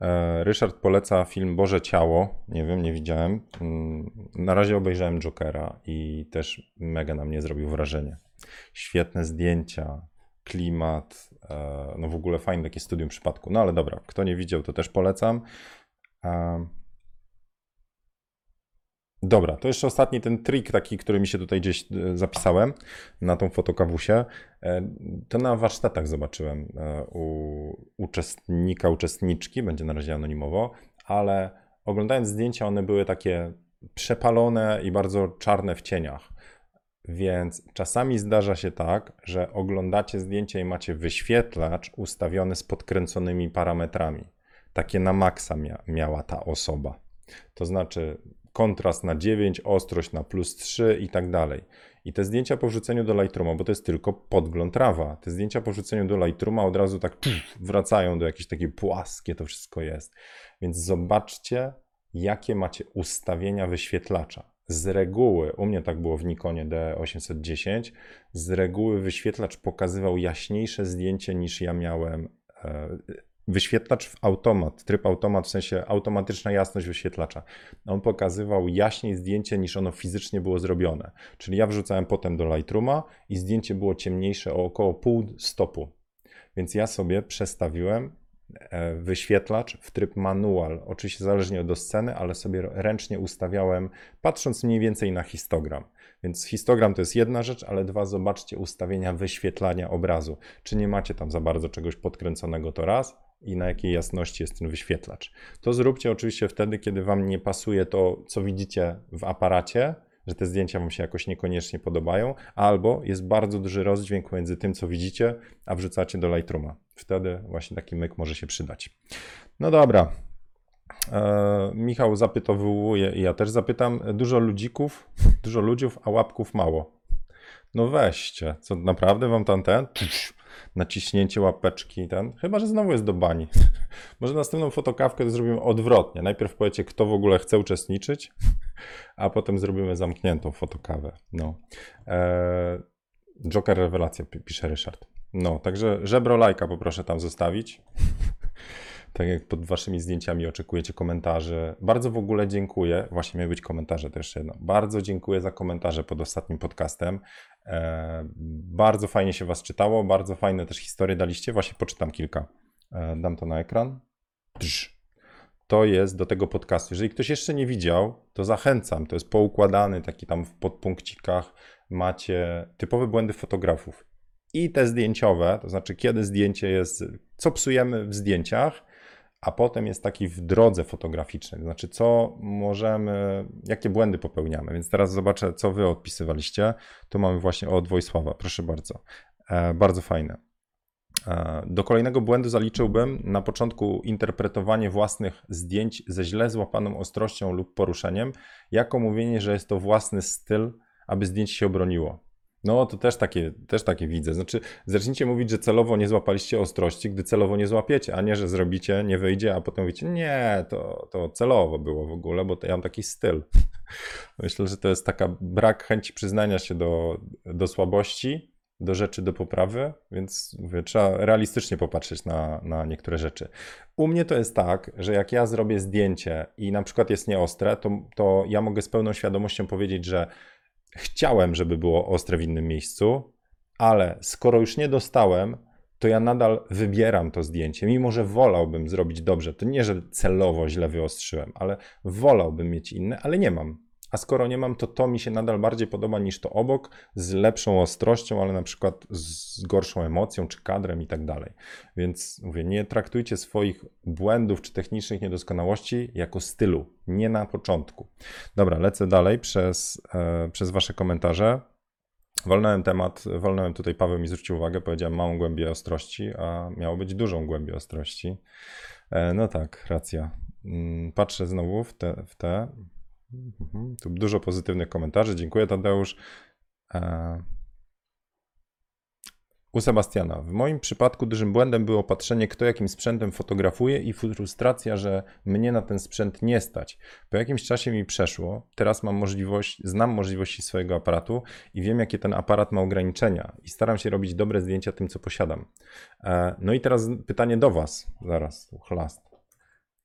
E, Ryszard poleca film Boże Ciało. Nie wiem, nie widziałem. Mm, na razie obejrzałem Jokera i też mega na mnie zrobił wrażenie. Świetne zdjęcia, klimat, e, no w ogóle fajne takie studium przypadku. No ale dobra, kto nie widział, to też polecam. Dobra, to jeszcze ostatni ten trik taki, który mi się tutaj gdzieś e, zapisałem na tą fotokawusię. E, to na warsztatach zobaczyłem e, u uczestnika, uczestniczki, będzie na razie anonimowo, ale oglądając zdjęcia, one były takie przepalone i bardzo czarne w cieniach. Więc czasami zdarza się tak, że oglądacie zdjęcie i macie wyświetlacz ustawiony z podkręconymi parametrami takie na maksa mia miała ta osoba. To znaczy kontrast na 9, ostrość na plus 3 i tak dalej. I te zdjęcia po wrzuceniu do Lightrooma, bo to jest tylko podgląd rawa, te zdjęcia po wrzuceniu do Lightrooma od razu tak pff, wracają do jakieś takie płaskie to wszystko jest. Więc zobaczcie, jakie macie ustawienia wyświetlacza. Z reguły, u mnie tak było w Nikonie D810, z reguły wyświetlacz pokazywał jaśniejsze zdjęcie niż ja miałem e, wyświetlacz w automat, tryb automat, w sensie automatyczna jasność wyświetlacza. On pokazywał jaśniej zdjęcie niż ono fizycznie było zrobione. Czyli ja wrzucałem potem do Lightrooma i zdjęcie było ciemniejsze o około pół stopu. Więc ja sobie przestawiłem e, wyświetlacz w tryb manual. Oczywiście zależnie od sceny, ale sobie ręcznie ustawiałem, patrząc mniej więcej na histogram. Więc histogram to jest jedna rzecz, ale dwa, zobaczcie ustawienia wyświetlania obrazu. Czy nie macie tam za bardzo czegoś podkręconego, to raz, i na jakiej jasności jest ten wyświetlacz. To zróbcie oczywiście wtedy, kiedy Wam nie pasuje to, co widzicie w aparacie, że te zdjęcia Wam się jakoś niekoniecznie podobają, albo jest bardzo duży rozdźwięk między tym, co widzicie, a wrzucacie do Lightrooma. Wtedy właśnie taki myk może się przydać. No dobra. E, Michał zapytowuje i ja też zapytam. Dużo ludzików, dużo ludziów, a łapków mało. No weźcie, co naprawdę wam tam ten? Naciśnięcie łapeczki, ten, chyba że znowu jest do bani. Może następną fotokawkę zrobimy odwrotnie. Najpierw powiecie, kto w ogóle chce uczestniczyć, a potem zrobimy zamkniętą fotokawę. No. Eee, Joker rewelacja, pisze Ryszard. No, także żebro lajka poproszę tam zostawić. Tak jak pod waszymi zdjęciami oczekujecie komentarzy. Bardzo w ogóle dziękuję. Właśnie miały być komentarze też jedno. Bardzo dziękuję za komentarze pod ostatnim podcastem. E, bardzo fajnie się was czytało, bardzo fajne też historie daliście. Właśnie poczytam kilka. E, dam to na ekran. Drz. To jest do tego podcastu. Jeżeli ktoś jeszcze nie widział, to zachęcam. To jest poukładany taki tam w podpunkcikach. Macie typowe błędy fotografów i te zdjęciowe, to znaczy kiedy zdjęcie jest, co psujemy w zdjęciach, a potem jest taki w drodze fotograficznej, to znaczy co możemy, jakie błędy popełniamy. Więc teraz zobaczę, co wy odpisywaliście. Tu mamy właśnie od Wojsława, proszę bardzo. E, bardzo fajne. E, do kolejnego błędu zaliczyłbym na początku interpretowanie własnych zdjęć ze źle złapaną ostrością lub poruszeniem, jako mówienie, że jest to własny styl, aby zdjęcie się obroniło. No, to też takie, też takie widzę. Znaczy, zacznijcie mówić, że celowo nie złapaliście ostrości, gdy celowo nie złapiecie, a nie, że zrobicie, nie wyjdzie, a potem mówicie, nie, to, to celowo było w ogóle, bo to ja mam taki styl. Myślę, że to jest taka brak chęci przyznania się do, do słabości, do rzeczy do poprawy, więc mówię, trzeba realistycznie popatrzeć na, na niektóre rzeczy. U mnie to jest tak, że jak ja zrobię zdjęcie i na przykład jest nieostre, to, to ja mogę z pełną świadomością powiedzieć, że chciałem, żeby było ostre w innym miejscu, ale skoro już nie dostałem, to ja nadal wybieram to zdjęcie, mimo że wolałbym zrobić dobrze. To nie, że celowo źle wyostrzyłem, ale wolałbym mieć inne, ale nie mam. A skoro nie mam, to to mi się nadal bardziej podoba niż to obok, z lepszą ostrością, ale na przykład z gorszą emocją, czy kadrem i tak dalej. Więc mówię, nie traktujcie swoich błędów czy technicznych niedoskonałości jako stylu, nie na początku. Dobra, lecę dalej przez, e, przez Wasze komentarze. Wolnąłem temat, wolnąłem tutaj, Paweł mi zwrócił uwagę, powiedziałem małą głębię ostrości, a miało być dużą głębię ostrości. E, no tak, racja. Mm, patrzę znowu w te, w te. Tu dużo pozytywnych komentarzy. Dziękuję, Tadeusz. E, u Sebastiana. W moim przypadku dużym błędem było patrzenie, kto jakim sprzętem fotografuje i frustracja, że mnie na ten sprzęt nie stać. Po jakimś czasie mi przeszło. Teraz mam możliwość, znam możliwości swojego aparatu i wiem, jakie ten aparat ma ograniczenia i staram się robić dobre zdjęcia tym, co posiadam. E, no i teraz pytanie do Was. Zaraz, chlast.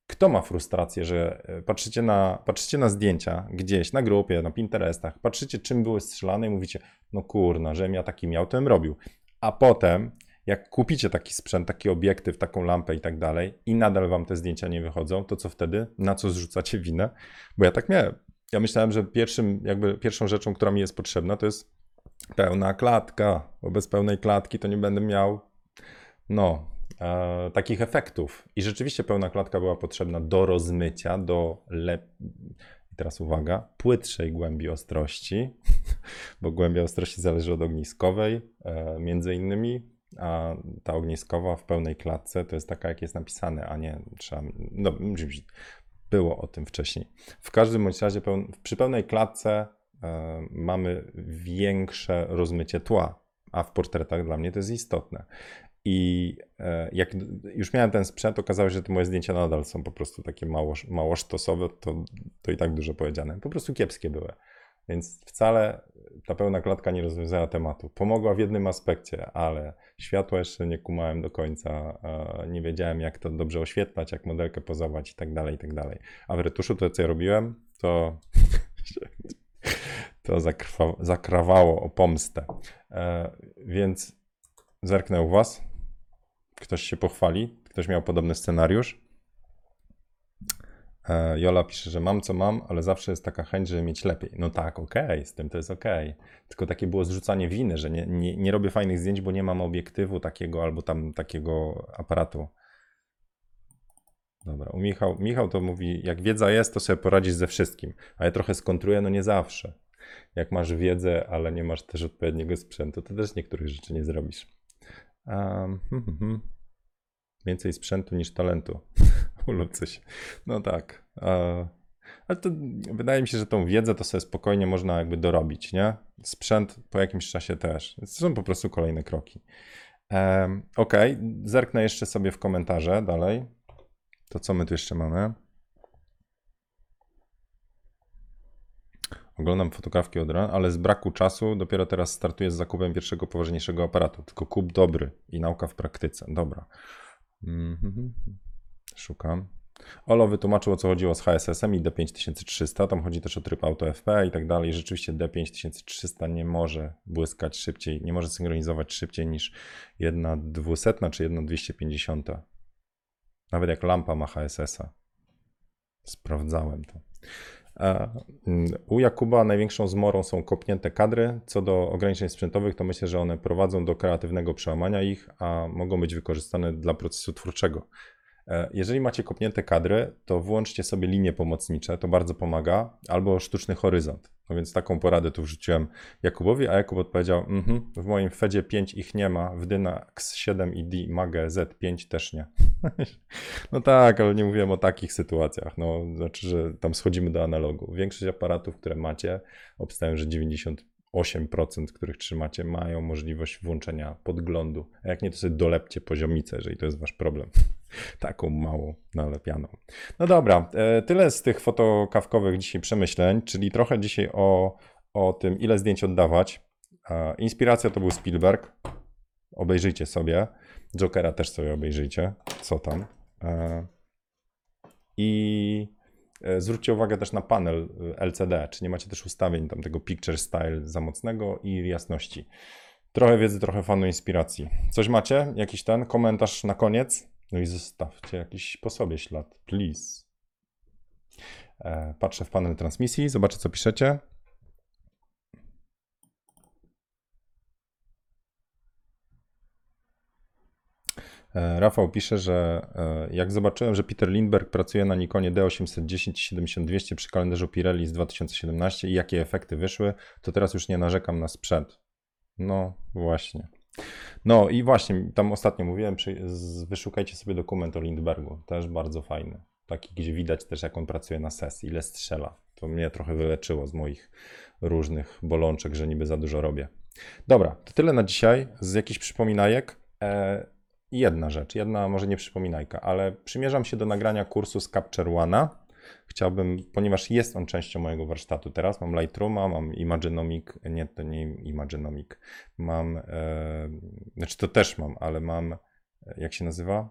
Kto ma frustrację, że e, patrzycie na, patrzycie na zdjęcia gdzieś na grupie, na Pinterestach, patrzycie czym były strzelane i mówicie, no kurna, żebym ja taki miał, to bym robił. A potem, jak kupicie taki sprzęt, taki obiektyw, taką lampę i tak dalej i nadal wam te zdjęcia nie wychodzą, to co wtedy? Na co zrzucacie winę? Bo ja tak miałem. Ja myślałem, że pierwszym, jakby pierwszą rzeczą, która mi jest potrzebna, to jest pełna klatka, bo bez pełnej klatki to nie będę miał, no, e, takich efektów. I rzeczywiście pełna klatka była potrzebna do rozmycia, do lep... teraz uwaga, płytszej głębi ostrości, bo głębia ostrości zależy od ogniskowej, e, między innymi, a ta ogniskowa w pełnej klatce to jest taka, jak jest napisane, a nie trzeba. No, było o tym wcześniej. W każdym bądź razie, przy pełnej klatce e, mamy większe rozmycie tła, a w portretach dla mnie to jest istotne. I e, jak już miałem ten sprzęt, okazało się, że te moje zdjęcia nadal są po prostu takie mało, mało sztosowe, to, to i tak dużo powiedziane. Po prostu kiepskie były. Więc wcale ta pełna klatka nie rozwiązała tematu. Pomogła w jednym aspekcie, ale światła jeszcze nie kumałem do końca. Nie wiedziałem, jak to dobrze oświetlać, jak modelkę pozować i tak dalej, i tak dalej. A w retuszu to, co ja robiłem, to, to zakrwa, zakrawało o pomstę. E, więc zerknę u Was ktoś się pochwali, ktoś miał podobny scenariusz. E, Jola pisze, że mam co mam, ale zawsze jest taka chęć, żeby mieć lepiej. No tak, okej, okay, z tym to jest okej. Okay. Tylko takie było zrzucanie winy, że nie, nie, nie robię fajnych zdjęć, bo nie mam obiektywu takiego albo tam takiego aparatu. Dobra, u Michał, Michał to mówi, jak wiedza jest, to sobie poradzisz ze wszystkim. A ja trochę skontruję, no nie zawsze. Jak masz wiedzę, ale nie masz też odpowiedniego sprzętu, to też niektórych rzeczy nie zrobisz. Um. Więcej sprzętu niż talentu lub coś. No tak. ale to wydaje mi się, że tą wiedzę to sobie spokojnie można jakby dorobić, nie? Sprzęt po jakimś czasie też. To są po prostu kolejne kroki. Um, ok, zerknę jeszcze sobie w komentarze dalej. To co my tu jeszcze mamy? Oglądam fotografki od rana, ale z braku czasu dopiero teraz startuję z zakupem pierwszego poważniejszego aparatu. Tylko kup dobry i nauka w praktyce. Dobra. -hmm. Szukam. Olo wytłumaczył o co chodziło z HSS-em i D5300. Tam chodzi też o tryb Auto FP i tak dalej. Rzeczywiście D5300 nie może błyskać szybciej, nie może synchronizować szybciej niż jedna 200 czy jedna 250. Nawet jak lampa ma HSS-a. Sprawdzałem to. E, mm, U Jakuba największą zmorą są kopnięte kadry. Co do ograniczeń sprzętowych, to myślę, że one prowadzą do kreatywnego przełamania ich, a mogą być wykorzystane dla procesu twórczego. E, Jeżeli macie kopnięte kadry, to włączcie sobie linie pomocnicze, to bardzo pomaga, albo sztuczny horyzont. No więc taką poradę tu wrzuciłem Jakubowi, a Jakub odpowiedział, mhm, w moim Fedzie 5 ich nie ma, w Dynax 7 i D Mage Z5 też nie. No tak, ale nie mówiłem o takich sytuacjach, no znaczy, że tam schodzimy do analogu. Większość aparatów, które macie, obstawiam, że 90 8%, których trzymacie, mają możliwość włączenia podglądu. A jak nie, to sobie dolepcie poziomicę, jeżeli to jest wasz problem. Taką małą nalepianą. No dobra, e, tyle z tych fotokawkowych dzisiaj przemyśleń, czyli trochę dzisiaj o, o tym, ile zdjęć oddawać. E, Inspiracja to był Spielberg. Obejrzyjcie sobie. Jokera też sobie obejrzyjcie. Co tam. E, I Zwróćcie uwagę też na panel e, LCD, czy nie macie też ustawień tam tego picture style za mocnego i jasności. Trochę wiedzy, trochę fanu inspiracji. Coś macie? Jakiś ten komentarz na koniec? No i zostawcie jakiś po sobie ślad, please. E, Patrzę w panel transmisji, zobaczę co piszecie. E, Rafał pisze, że e, jak zobaczyłem, że Peter Lindbergh pracuje na Nikonie D810 i 7200 przy kalendarzu Pirelli z 2017 i jakie efekty wyszły, to teraz już nie narzekam na sprzęt. No właśnie. No i właśnie, tam ostatnio mówiłem, wyszukajcie sobie dokument o Lindbergu, też bardzo fajny. Taki, gdzie widać też jak on pracuje na sesji, ile strzela. To mnie trochę wyleczyło z moich różnych bolączek, że niby za dużo robię. Dobra, to tyle na dzisiaj. Z jakichś przypominajek. E, jedna rzecz, jedna może nie przypominajka, ale przymierzam się do nagrania kursu z Capture One'a. Chciałbym, ponieważ jest on częścią mojego warsztatu teraz, mam Lightrooma, mam Imagenomic, nie, to nie Imagenomic, mam, e, znaczy to też mam, ale mam, e, jak się nazywa?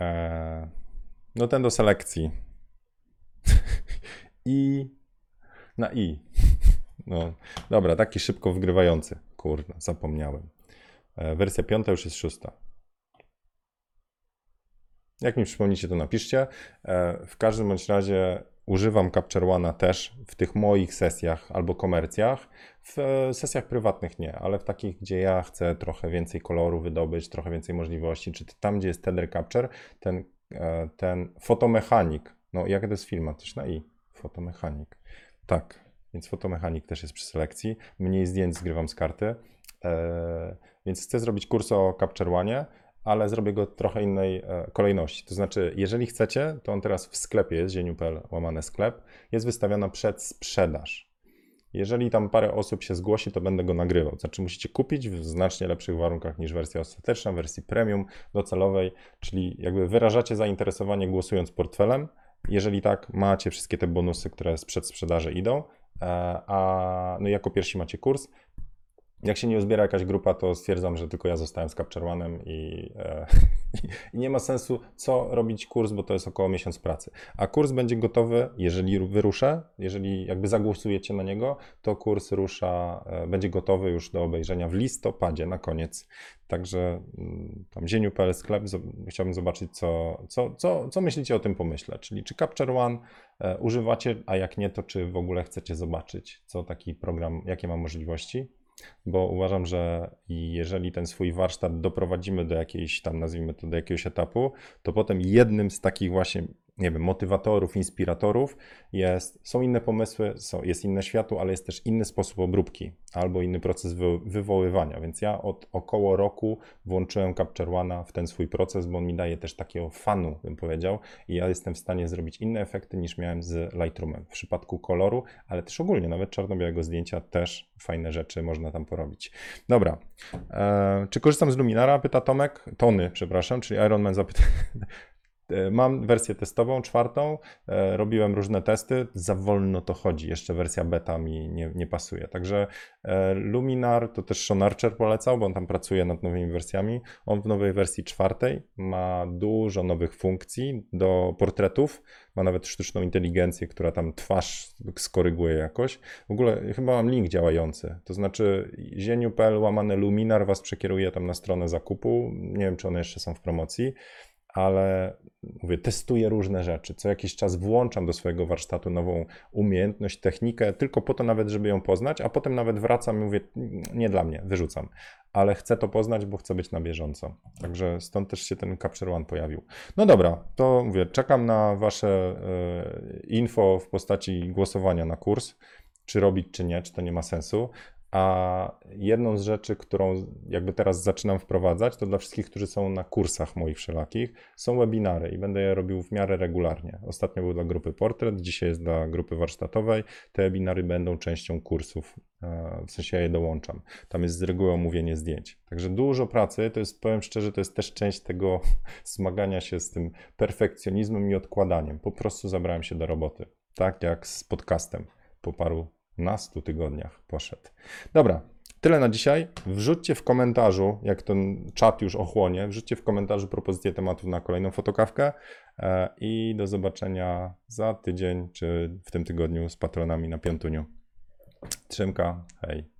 E, no ten do selekcji. I, na i. No, dobra, taki szybko wgrywający. Kurde, zapomniałem. E, Wersja piąta już jest szósta. Jak mi przypomnicie, to napiszcie. E, W każdym bądź razie używam Capture One'a też w tych moich sesjach albo komercjach. W e, sesjach prywatnych nie, ale w takich, gdzie ja chcę trochę więcej koloru wydobyć, trochę więcej możliwości, czy tam, gdzie jest Tether Capture, ten, ten fotomechanik, no jak to jest firma, też na i, fotomechanik. Tak, więc fotomechanik też jest przy selekcji. Mniej zdjęć zgrywam z karty. E, Więc chcę zrobić kurs o Capture One, ale zrobię go trochę innej e, kolejności. To znaczy, jeżeli chcecie, to on teraz w sklepie jest, zieniu.pl łamane sklep, jest wystawiona przed sprzedaż. Jeżeli tam parę osób się zgłosi, to będę go nagrywał. Znaczy, musicie kupić w znacznie lepszych warunkach niż wersja ostateczna, wersji premium, docelowej, czyli jakby wyrażacie zainteresowanie głosując portfelem. Jeżeli tak, macie wszystkie te bonusy, które sprzed sprzedaży idą, e, a no jako pierwsi macie kurs. Jak się nie uzbiera jakaś grupa, to stwierdzam, że tylko ja zostałem z Capture i, e, i nie ma sensu co robić kurs, bo to jest około miesiąc pracy. A kurs będzie gotowy, jeżeli wyruszę, jeżeli jakby zagłosujecie na niego, to kurs rusza, e, będzie gotowy już do obejrzenia w listopadzie na koniec. Także mm, tam zieniu.pl sklep, chciałbym zobaczyć, co, co, co, co myślicie o tym pomyśle. Czyli czy Capture One e, używacie, a jak nie, to czy w ogóle chcecie zobaczyć, co taki program, jakie ma możliwości bo uważam, że jeżeli ten swój warsztat doprowadzimy do jakiejś tam, nazwijmy to, do jakiegoś etapu, to potem jednym z takich właśnie, nie wiem, motywatorów, inspiratorów jest, są inne pomysły, są, jest inne światło, ale jest też inny sposób obróbki albo inny proces wy, wywoływania. Więc ja od około roku włączyłem Capture One'a w ten swój proces, bo on mi daje też takiego fanu, bym powiedział, i ja jestem w stanie zrobić inne efekty niż miałem z Lightroomem w przypadku koloru, ale też ogólnie, nawet czarno-białego zdjęcia też fajne rzeczy można tam porobić. Dobra. E, czy korzystam z Luminara? Pyta Tomek. Tony, przepraszam, czyli Ironman zapyta. E, Mam wersję testową, czwartą. E, Robiłem różne testy. Za wolno to chodzi. Jeszcze wersja beta mi nie, nie pasuje. Także e, Luminar to też Sean Archer polecał, bo on tam pracuje nad nowymi wersjami. On w nowej wersji czwartej ma dużo nowych funkcji do portretów. Ma nawet sztuczną inteligencję, która tam twarz skoryguje jakoś. W ogóle chyba mam link działający. To znaczy zieniu.pl łamane Luminar was przekieruje tam na stronę zakupu. Nie wiem, czy one jeszcze są w promocji ale mówię, testuję różne rzeczy. Co jakiś czas włączam do swojego warsztatu nową umiejętność, technikę, tylko po to nawet, żeby ją poznać, a potem nawet wracam i mówię, nie dla mnie, wyrzucam. Ale chcę to poznać, bo chcę być na bieżąco. Także stąd też się ten Capture One pojawił. No dobra, to mówię, czekam na Wasze e, info w postaci głosowania na kurs, czy robić, czy nie, czy to nie ma sensu. A jedną z rzeczy, którą jakby teraz zaczynam wprowadzać, to dla wszystkich, którzy są na kursach moich wszelakich, są webinary i będę je robił w miarę regularnie. Ostatnio był dla grupy Portret, dzisiaj jest dla grupy warsztatowej. Te webinary będą częścią kursów, e, w sensie ja je dołączam. Tam jest z reguły omówienie zdjęć. Także dużo pracy, to jest, powiem szczerze, to jest też część tego zmagania się z tym perfekcjonizmem i odkładaniem. Po prostu zabrałem się do roboty. Tak jak z podcastem po paru na 100 tygodniach poszedł. Dobra, tyle na dzisiaj. Wrzućcie w komentarzu, jak ten czat już ochłonie, wrzućcie w komentarzu propozycję tematów na kolejną fotokawkę e, i do zobaczenia za tydzień, czy w tym tygodniu z patronami na Piątuniu. Trzymka, hej.